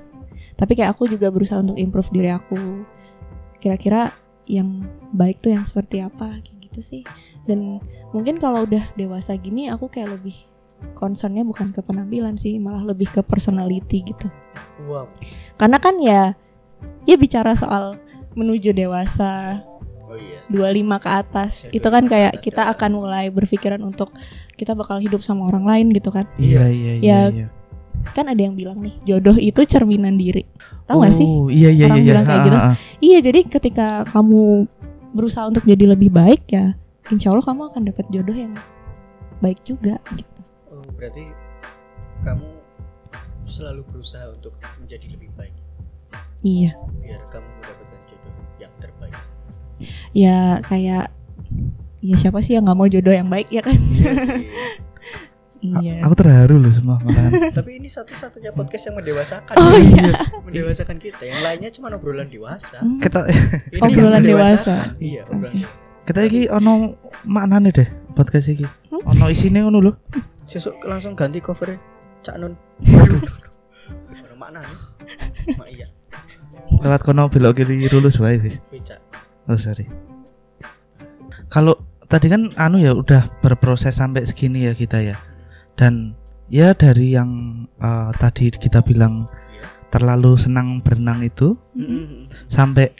Tapi kayak aku juga berusaha untuk improve diri aku. Kira-kira yang baik tuh yang seperti apa kayak gitu sih. Dan mungkin kalau udah dewasa gini aku kayak lebih concernnya bukan ke penampilan sih malah lebih ke personality gitu wow karena kan ya ya bicara soal menuju dewasa oh iya 25 ke atas Ya, itu kan 25 ke kayak atas, kita ya. akan mulai berpikiran untuk kita bakal hidup sama orang lain gitu kan Iya iya iya. Ya, iya. kan ada yang bilang nih jodoh itu cerminan diri tahu gak sih Oh, Iya iya Orang iya. bilang kayak Ha, gitu. iya jadi ketika kamu berusaha untuk jadi lebih baik ya insya Allah kamu akan dapat jodoh yang baik juga gitu berarti kamu selalu berusaha untuk menjadi lebih baik. Iya. Biar kamu mendapatkan jodoh yang terbaik. Ya kayak ya siapa sih yang nggak mau jodoh yang baik ya kan? Iya iya. Aku terharu loh semua malahan. tapi ini satu-satunya podcast yang mendewasakan. Oh iya. Mendewasakan kita. Yang lainnya cuma obrolan dewasa. Hmm, Kita ini Obrolan dewasa. iya obrolan Oke. dewasa. Kita iki ono maknane deh podcast iki. Hmm? Ono isine ngono lho. Sesuk langsung ganti cover Cak Nun Ono makna nih mak iya Lewat kono belok kiri lulus wae wis. Wicak Oh sorry. Kalau tadi kan anu ya udah berproses sampai segini ya kita ya. Dan ya dari yang eh, tadi kita bilang Iya. terlalu senang berenang itu Mm-mm. sampai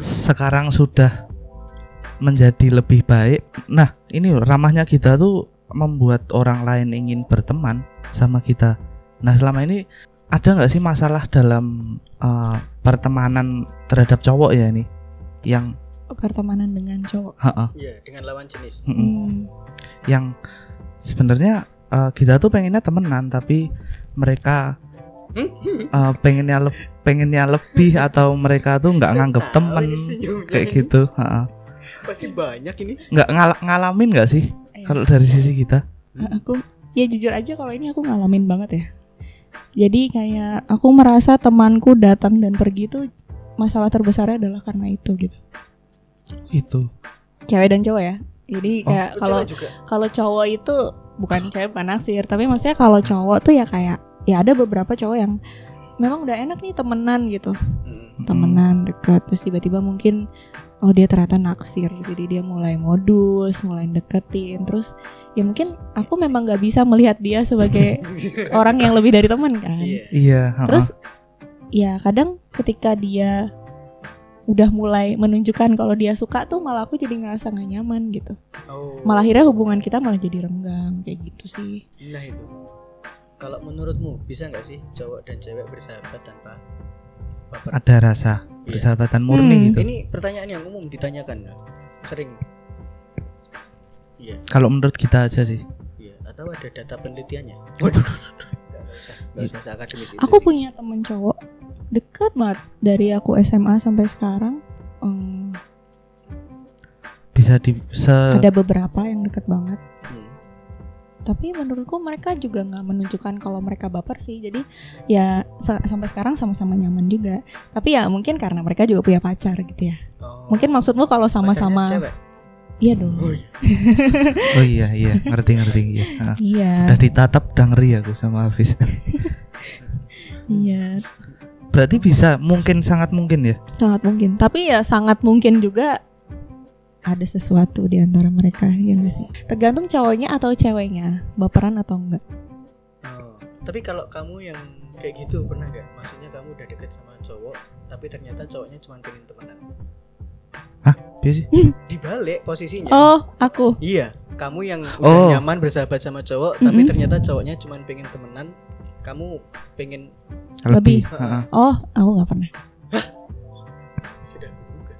sekarang sudah menjadi lebih baik. Nah, ini ramahnya kita tuh membuat orang lain ingin berteman sama kita. Nah, selama ini ada nggak sih masalah dalam eh, pertemanan terhadap cowok ya ini? Yang pertemanan dengan cowok. Iya dengan lawan jenis. Hmm, yang sebenarnya eh, kita tuh pengennya temenan tapi mereka eh, pengennya le- pengennya lebih atau mereka tuh nggak nganggep temen. kayak gitu ha-ha. pasti banyak ini. Nggak ngal- ngalamin nggak sih. Kalau dari sisi kita? Aku ya jujur aja kalau ini aku ngalamin banget ya. Jadi kayak aku merasa temanku datang dan pergi tuh masalah terbesarnya adalah karena itu gitu. Itu. Cewek dan cowok ya? Jadi Oh. kayak Oh, kalau kalau cowok itu bukan cewek bukan naksir tapi maksudnya kalau cowok tuh ya kayak ya ada beberapa cowok yang memang udah enak nih temenan gitu. Mm. temenan dekat. Terus tiba-tiba mungkin oh dia ternyata naksir. Jadi dia mulai modus mulai deketin. Terus ya mungkin aku memang nggak bisa melihat dia sebagai orang yang lebih dari teman kan? Iya. Iya ha-ha. terus ya kadang ketika dia udah mulai menunjukkan kalau dia suka tuh malah aku jadi ngerasa gak nyaman gitu. Oh. Malah akhirnya hubungan kita malah jadi renggang kayak gitu sih. Nah itu kalau menurutmu bisa nggak sih cowok dan cewek bersahabat tanpa baper? Ada rasa Iya. persahabatan murni Hmm. gitu. Ini pertanyaan yang umum ditanyakan sering. Iya. Kalau menurut kita aja sih. Iya atau ada data penelitiannya? Waduh. Nggak usah nggak usah itu aku sih. punya temen cowok deket banget dari aku SMA sampai sekarang. Em, bisa di se ada beberapa yang deket banget. Hmm. Tapi menurutku mereka juga nggak menunjukkan kalau mereka baper sih. Jadi ya sa- sampai sekarang sama-sama nyaman juga. Tapi ya mungkin karena mereka juga punya pacar gitu ya. Oh. mungkin maksudmu kalau sama-sama iya dong. Oh iya. Oh iya iya. Ngerti ngerti. Iya. Ha. iya. Udah ditatap udah ngeri aku sama Hafiz. Iya. Berarti bisa mungkin sangat mungkin ya? Sangat mungkin. Tapi ya sangat mungkin juga ada sesuatu di antara mereka ya nggak sih tergantung cowoknya atau ceweknya baperan atau enggak Oh, tapi kalau kamu yang kayak gitu pernah nggak? Maksudnya kamu udah deket sama cowok, tapi ternyata cowoknya cuma pengen temenan. Biasa sih Dibalik posisinya. oh aku Iya, kamu yang Oh. udah nyaman bersahabat sama cowok, tapi Mm-mm. ternyata cowoknya cuma pengen temenan, kamu pengen Lebih. Ha-ha. oh aku nggak pernah sudah gugur.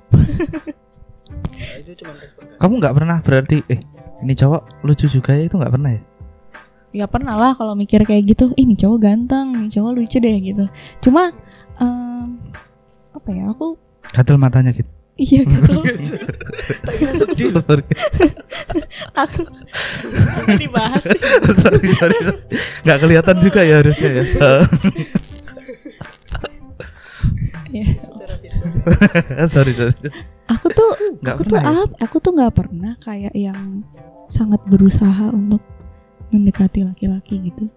itu cuma respon kamu. nggak pernah berarti eh ini cowok lucu juga ya? Itu nggak pernah ya? Ya pernah lah kalau mikir kayak gitu. Ini cowok ganteng ini cowok lucu deh gitu. Cuma em, apa ya aku gatel matanya gitu iya sorry. Aku dibahas. Sorry sorry nggak kelihatan juga ya harusnya ya. Ya. Secara visual. sorry sorry aku tuh nggak aku tuh ya? ap- aku tuh nggak pernah kayak yang sangat berusaha untuk mendekati laki-laki gitu.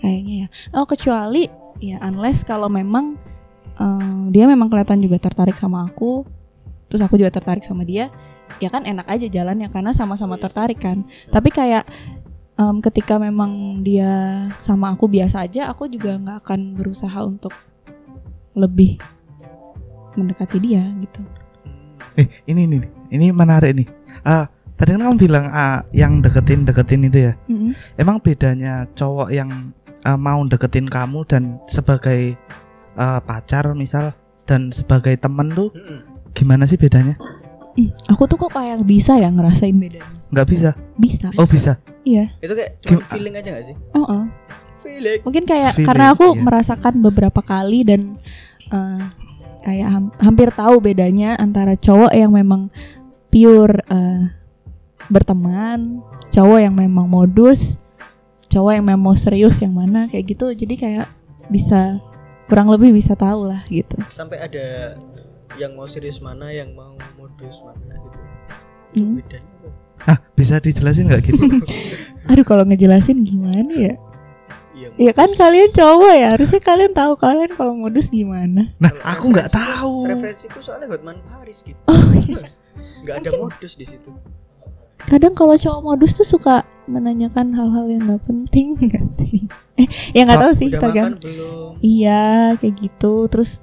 Kayaknya ya. Oh kecuali ya unless kalau memang eh, dia memang kelihatan juga tertarik sama aku terus aku juga tertarik sama dia ya kan enak aja jalannya karena sama-sama tertarik kan. Tapi kayak em, ketika memang dia sama aku biasa aja aku juga nggak akan berusaha untuk lebih mendekati dia gitu Eh, ini ini ini menarik nih. Ah, tadi kan kamu bilang ah, yang deketin deketin itu ya. Mm-mm. Emang bedanya cowok yang ah, mau deketin kamu dan sebagai ah, pacar misal dan sebagai temen tuh gimana sih bedanya? Hmm, aku tuh kok kayak bisa ya ngerasain bedanya. Nggak bisa? Bisa. Oh bisa. Iya. Itu kayak cuma feeling aja gak sih? Oh, oh. Feeling. Mungkin kayak Feeling, karena aku iya. merasakan beberapa kali dan eh, kayak ham- hampir tahu bedanya antara cowok yang memang pure eh, berteman, cowok yang memang modus, cowok yang memang mau serius yang mana kayak gitu. Jadi kayak bisa kurang lebih bisa tahu lah gitu. Sampai ada yang mau serius mana, yang mau modus mana gitu. Hmm. Bedanya? Ah, bisa dijelasin nggak gitu? Aduh kalau ngejelasin gimana ya? Iya. Ya kan kalian cowok ya, harusnya kalian tahu kalian kalau modus gimana. Nah, Kalau aku nggak tahu. Referensiku soalnya Hotman Paris gitu. Oh iya. Nggak ada modus di situ. Kadang kalau cowok modus tuh suka menanyakan hal-hal yang nggak penting nggak sih? Eh, ya nggak tahu sih, Udah tergantung. Iya, kayak gitu. Terus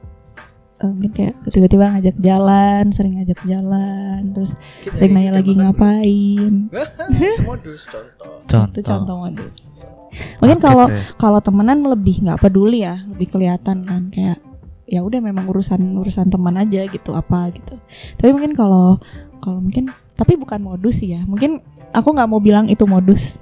eh, mungkin kayak tiba-tiba ngajak jalan, sering ngajak jalan, terus Kita sering nanya lagi ngapain. modus contoh. Itu contoh modus. Mungkin kalau kalau temenan lebih nggak peduli ya, lebih kelihatan kan kayak ya udah memang urusan urusan teman aja gitu apa gitu. Tapi mungkin kalau kalau mungkin tapi bukan modus sih ya. Mungkin aku nggak mau bilang itu modus.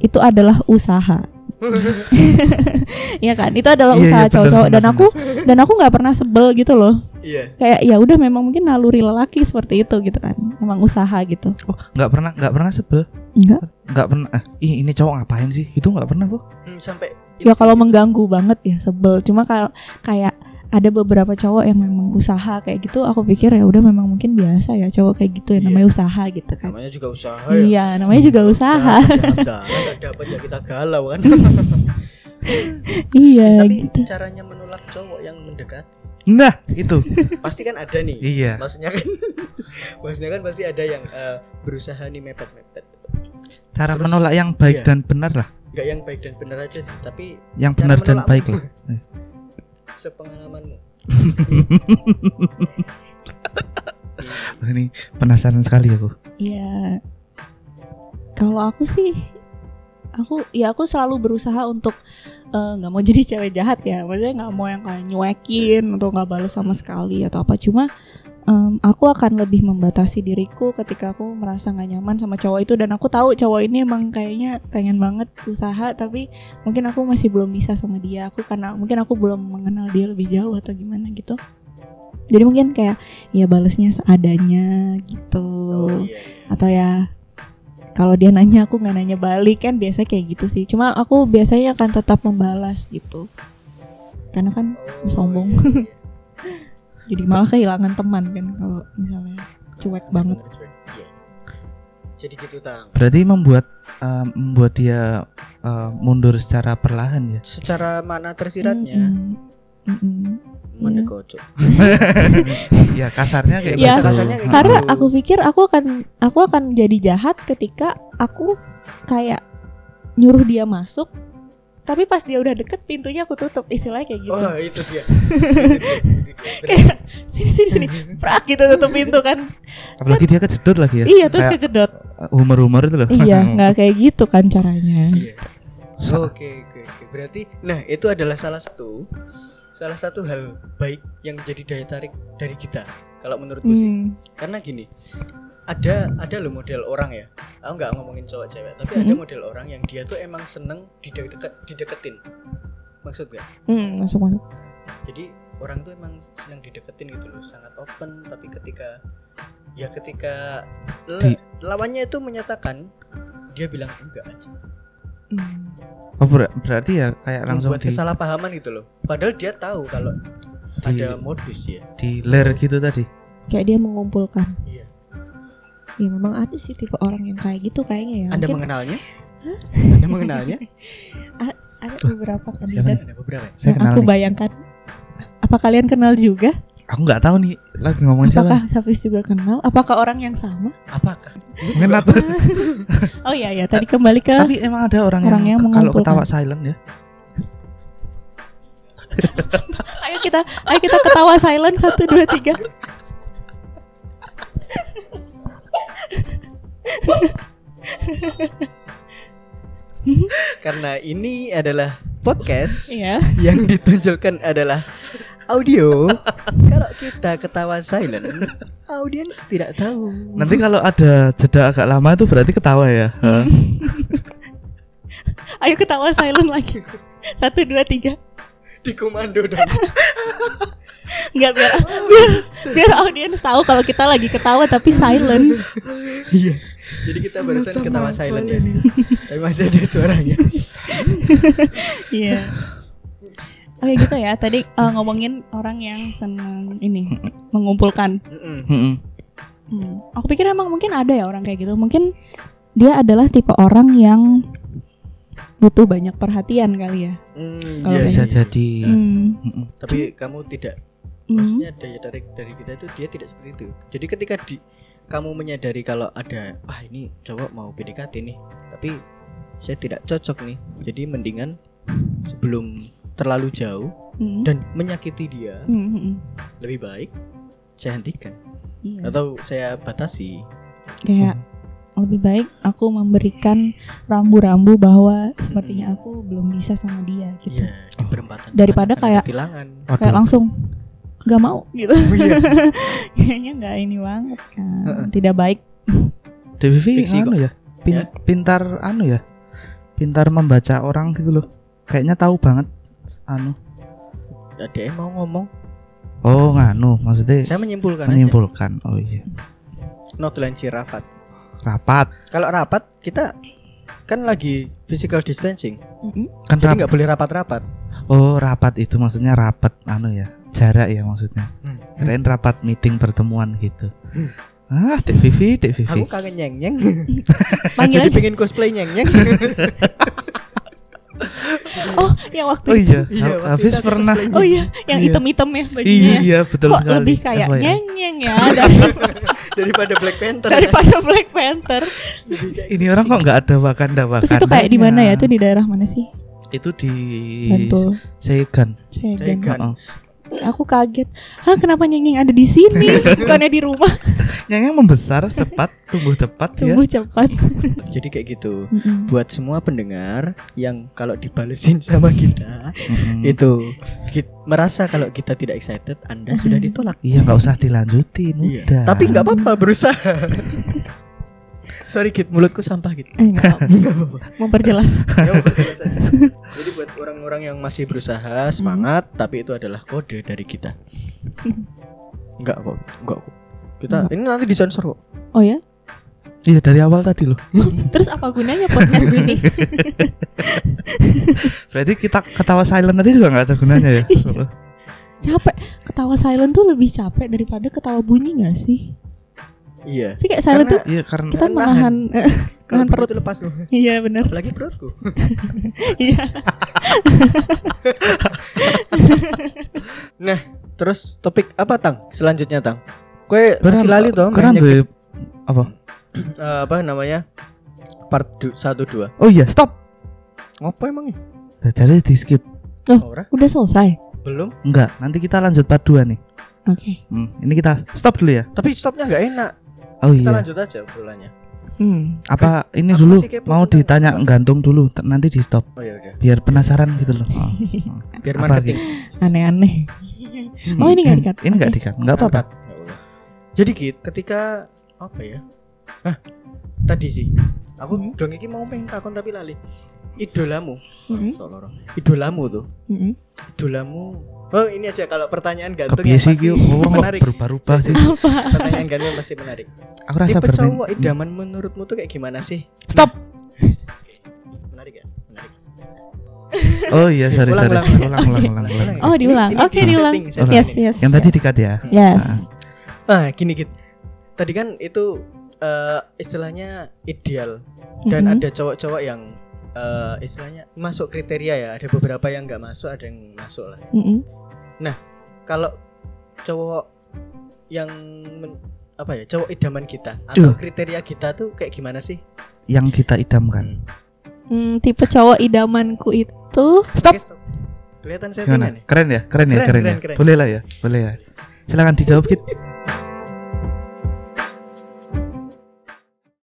Itu adalah usaha. Iya kan? Itu adalah Iya, usaha iya, benar, cowok-cowok dan aku dan aku nggak pernah sebel gitu loh. Iya. Kayak ya udah memang mungkin naluri lelaki seperti itu gitu kan. Memang usaha gitu. Oh, nggak pernah nggak pernah sebel. Enggak. Nggak pernah. Eh, ih, ini cowok ngapain sih? Itu nggak pernah kok. Hmm, sampai Ya kalau mengganggu banget ya sebel. Cuma kalau kayak ada beberapa cowok yang memang usaha kayak gitu aku pikir ya udah memang mungkin biasa ya cowok kayak gitu ya Iya. namanya usaha gitu kan namanya juga usaha ya. iya namanya juga usaha Dapat nggak dapat ya kita galau kan. iya Tapi gitu caranya menolak cowok yang mendekat Nah, itu. pasti kan ada nih. iya. Maksudnya kan maksudnya kan pasti ada yang eh, berusaha nih mepet-mepet. Cara Terus, menolak yang baik iya. dan benar lah. Enggak yang baik dan benar aja sih, tapi Yang benar dan baik lah. Eh. sepengalamanmu. Ini penasaran sekali aku. Iya. Kalau aku sih aku ya aku selalu berusaha untuk eh, nggak mau jadi cewek jahat ya. Maksudnya nggak mau yang kayak nyuekin atau nggak balas sama sekali atau apa. Cuma em, aku akan lebih membatasi diriku ketika aku merasa nggak nyaman sama cowok itu dan aku tahu cowok ini emang kayaknya pengen banget usaha tapi mungkin aku masih belum bisa sama dia. Aku karena mungkin aku belum mengenal dia lebih jauh atau gimana gitu. Jadi mungkin kayak ya balesnya seadanya gitu Oh iya. iya. atau ya kalau dia nanya aku nggak nanya balik kan biasa kayak gitu sih cuma aku biasanya akan tetap membalas gitu karena kan sombong. jadi malah kehilangan teman kan kalau misalnya cuek banget. Iya. Jadi gitu tang. Berarti membuat eh, membuat dia eh, mundur secara perlahan ya. Secara mana tersiratnya Mm-mm. Mm-mm. mana Iya. Kocok. ya kasarnya kayak Ya, gitu. kasarnya kayak karena gitu. aku pikir aku akan aku akan jadi jahat ketika aku kayak nyuruh dia masuk tapi pas dia udah deket pintunya aku tutup istilahnya kayak gitu Oh itu dia. kayak sini sini sini prak gitu tutup pintu kan Apalagi dia kejedot lagi ya. iya terus Kayak kejedot humor-humor itu loh. iya nggak kayak gitu kan caranya Iya. Oke, oke. Berarti nah itu adalah salah satu salah satu hal baik yang jadi daya tarik dari kita kalau menurutku sih. Hmm. Karena gini, ada ada loh model orang ya aku nggak ngomongin cowok cewek tapi ada Mhm. model orang yang dia tuh emang seneng dideket dideketin maksud gak Hmm, masuk masuk. jadi orang tuh emang seneng dideketin gitu loh sangat open tapi ketika ya ketika Di- lawannya itu menyatakan dia bilang enggak aja Hmm. Oh, ber- berarti ya kayak langsung membuat di kesalahpahaman gitu loh padahal dia tahu kalau Di- ada modus ya di ler gitu tadi. Kayak dia mengumpulkan. iya Ya memang ada sih tipe orang yang kayak gitu kayaknya ya. anda Mungkin mengenalnya anda mengenalnya ada beberapa Siapa kandidat ada beberapa ya? Saya yang kenal aku nih. bayangkan. Apa kalian kenal juga? Aku nggak tahu nih lagi ngomongin siapa. Apakah Safis juga kenal? Apakah orang yang sama? apakah Mungkin. Oh iya ya, tadi kembali ke Tapi emang ada orang, Orang yang, yang kalau ketawa silent ya. ayo kita ayo kita ketawa silent satu dua tiga. karena ini adalah podcast Iya. yang ditunjukkan adalah audio. Kalau kita ketawa silent, audiens tidak tahu. Nanti kalau ada jeda agak lama itu berarti ketawa ya. Heeh. Ayo ketawa silent lagi. Satu dua tiga. di komando dong. Enggak biar biar biar audiens tahu kalau kita lagi ketawa tapi silent. Iya. Jadi kita barusan ketawa silent ya. Tapi masih ada suaranya. Iya. Oke gitu ya. Tadi eh, ngomongin orang yang senang ini mengumpulkan. Hmm. Aku pikir emang mungkin ada ya orang kayak gitu. Mungkin dia adalah tipe orang yang butuh banyak perhatian kali ya. Mm, Kalau iya, Bisa iya. jadi. Hmm. Tapi kamu tidak Hmm. maksudnya daya tarik dari kita itu dia tidak seperti itu. Jadi ketika di kamu menyadari kalau ada ah ini cowok mau PDKT nih, tapi saya tidak cocok nih. Jadi mendingan sebelum terlalu jauh Hmm. dan menyakiti dia, Hmm, hmm, hmm. lebih baik saya hentikan Iya. atau saya batasi. Kayak lebih baik aku memberikan rambu-rambu bahwa sepertinya aku belum bisa sama dia gitu. Iya, di perempatan. Daripada kayak-. Kayak Waduh. langsung nggak mau gitu. Oh, iya. Kayaknya nggak ini banget kan. Tidak baik. Dek Vivi Fiksi anu kok. ya. Pin- Ya. Pintar anu ya. Pintar membaca orang gitu loh. Kayaknya tahu banget anu. Ada yang mau ngomong, Oh, nganu maksudnya saya menyimpulkan, menyimpulkan. Oh iya. aja. Notulensi rapat. Rapat. Kalau rapat kita kan lagi physical distancing, Mm-mm. Kan jadi nggak boleh rapat-rapat. Oh, rapat itu maksudnya rapat anu ya. Jarak ya maksudnya. Hmm. Kirain rapat meeting pertemuan gitu. Hmm. Ah, Dek Vivi, Dek Vivi. Aku kangen nyeng nyeng. Panggil jadi aja. pengen cosplay nyeng nyeng. Oh, yang waktu Oh itu. iya, Iya, waktu Hafiz pernah. Oh iya, yang Iya. hitam-hitam ya bajunya. ya. Iya, betul Kok sekali. lebih kayak FYI. nyeng-nyeng ya dari, Daripada Black Panther. daripada Black Panther. Ini orang kok nggak ada Wakanda Wakanda. Terus itu kayak di mana ya? Itu di daerah mana sih? Itu di Bantul. Seigan. Cegan. Heeh. Aku kaget. Hah, kenapa nyeng-nyeng ada di sini? Bukannya di rumah. Yang yang membesar cepat, tumbuh cepat ya. Tumbuh cepat. Jadi kayak gitu. Mm-mm. Buat semua pendengar yang kalau dibalesin sama kita Mm-mm. itu kit- merasa kalau kita tidak excited, Anda sudah ditolak. Iya nggak usah dilanjutin Iya. udah. Tapi nggak apa-apa berusaha. Sorry Kit, mulutku sampah gitu. Eh, enggak. Memperjelas. Ya, udah, jelas aja. Jadi buat orang-orang yang masih berusaha semangat, tapi itu adalah kode dari kita. Enggak kok, enggak kok. Kita ini nanti disensor kok. Oh ya? Iya dari awal tadi loh. Terus apa gunanya podcast ini? Berarti kita ketawa silent tadi juga nggak ada gunanya ya. Iya. capek. Ketawa silent tuh lebih capek daripada ketawa bunyi gak sih? Iya. Sih kayak silent Karena tuh Iya karena kita Nahan. menahan nahan perut. perut itu lepas loh. Iya benar. Apalagi perutku. Iya. Nah, terus topik apa Tang? Selanjutnya Tang. Kue masih lali toh mainnya duwe- apa? eh, apa namanya? Part 1 2. Oh iya stop. Ngopo emangnya? Nah, Jadi di skip. Oh. Ora? Udah selesai. Belum. Enggak. Nanti kita lanjut part 2 nih. Oke. Hmm, ini kita stop dulu ya. Tapi stopnya nggak enak. Oh Kita iya. lanjut aja obrolannya. Hmm. Apa ini aku dulu mau ditanya apa. gantung dulu nanti di stop Oh ya udah. biar penasaran gitu loh. Oh, oh. Biar Apa marketing. Aneh-aneh. Oh ini nggak dikat. Ini enggak Oke. dikat. Enggak apa-apa. Jadi Kit, ketika apa ya? tadi sih aku Hmm. dong iki mau pengen takon tapi lali idolamu. Sok loro. idolamu tuh Mm-mm. idolamu oh ini aja kalau pertanyaan gantung Kepiye yang sih pasti kok menarik berubah-ubah sih. pertanyaan gantung pasti menarik Aku rasa tipe cowok idaman menurutmu tuh kayak gimana sih Stop. menarik ya menarik Oh iya, sorry Ulang, sorry. ulang. Ulang ulang ulang ulang. ya. Oh, diulang. Oke, di diulang. setting, setting Yes, yes. Yang tadi dikat ya. Yes. Ah gini gitu tadi kan itu eh, istilahnya ideal dan Mm-mm. ada cowok-cowok yang eh, istilahnya masuk kriteria ya ada beberapa yang nggak masuk ada yang masuk lah Mm-mm. kalau cowok yang men- apa ya cowok idaman kita atau Duh. kriteria kita tuh kayak gimana sih Yang kita idamkan. Hmm, tipe cowok idamanku itu Stop. Oke, stop. kelihatan Gimana? settingan nih Keren ya? Keren ya? Keren, Keren, keren, ya? keren. Boleh lah ya? Boleh ya. Silakan dijawab Kit.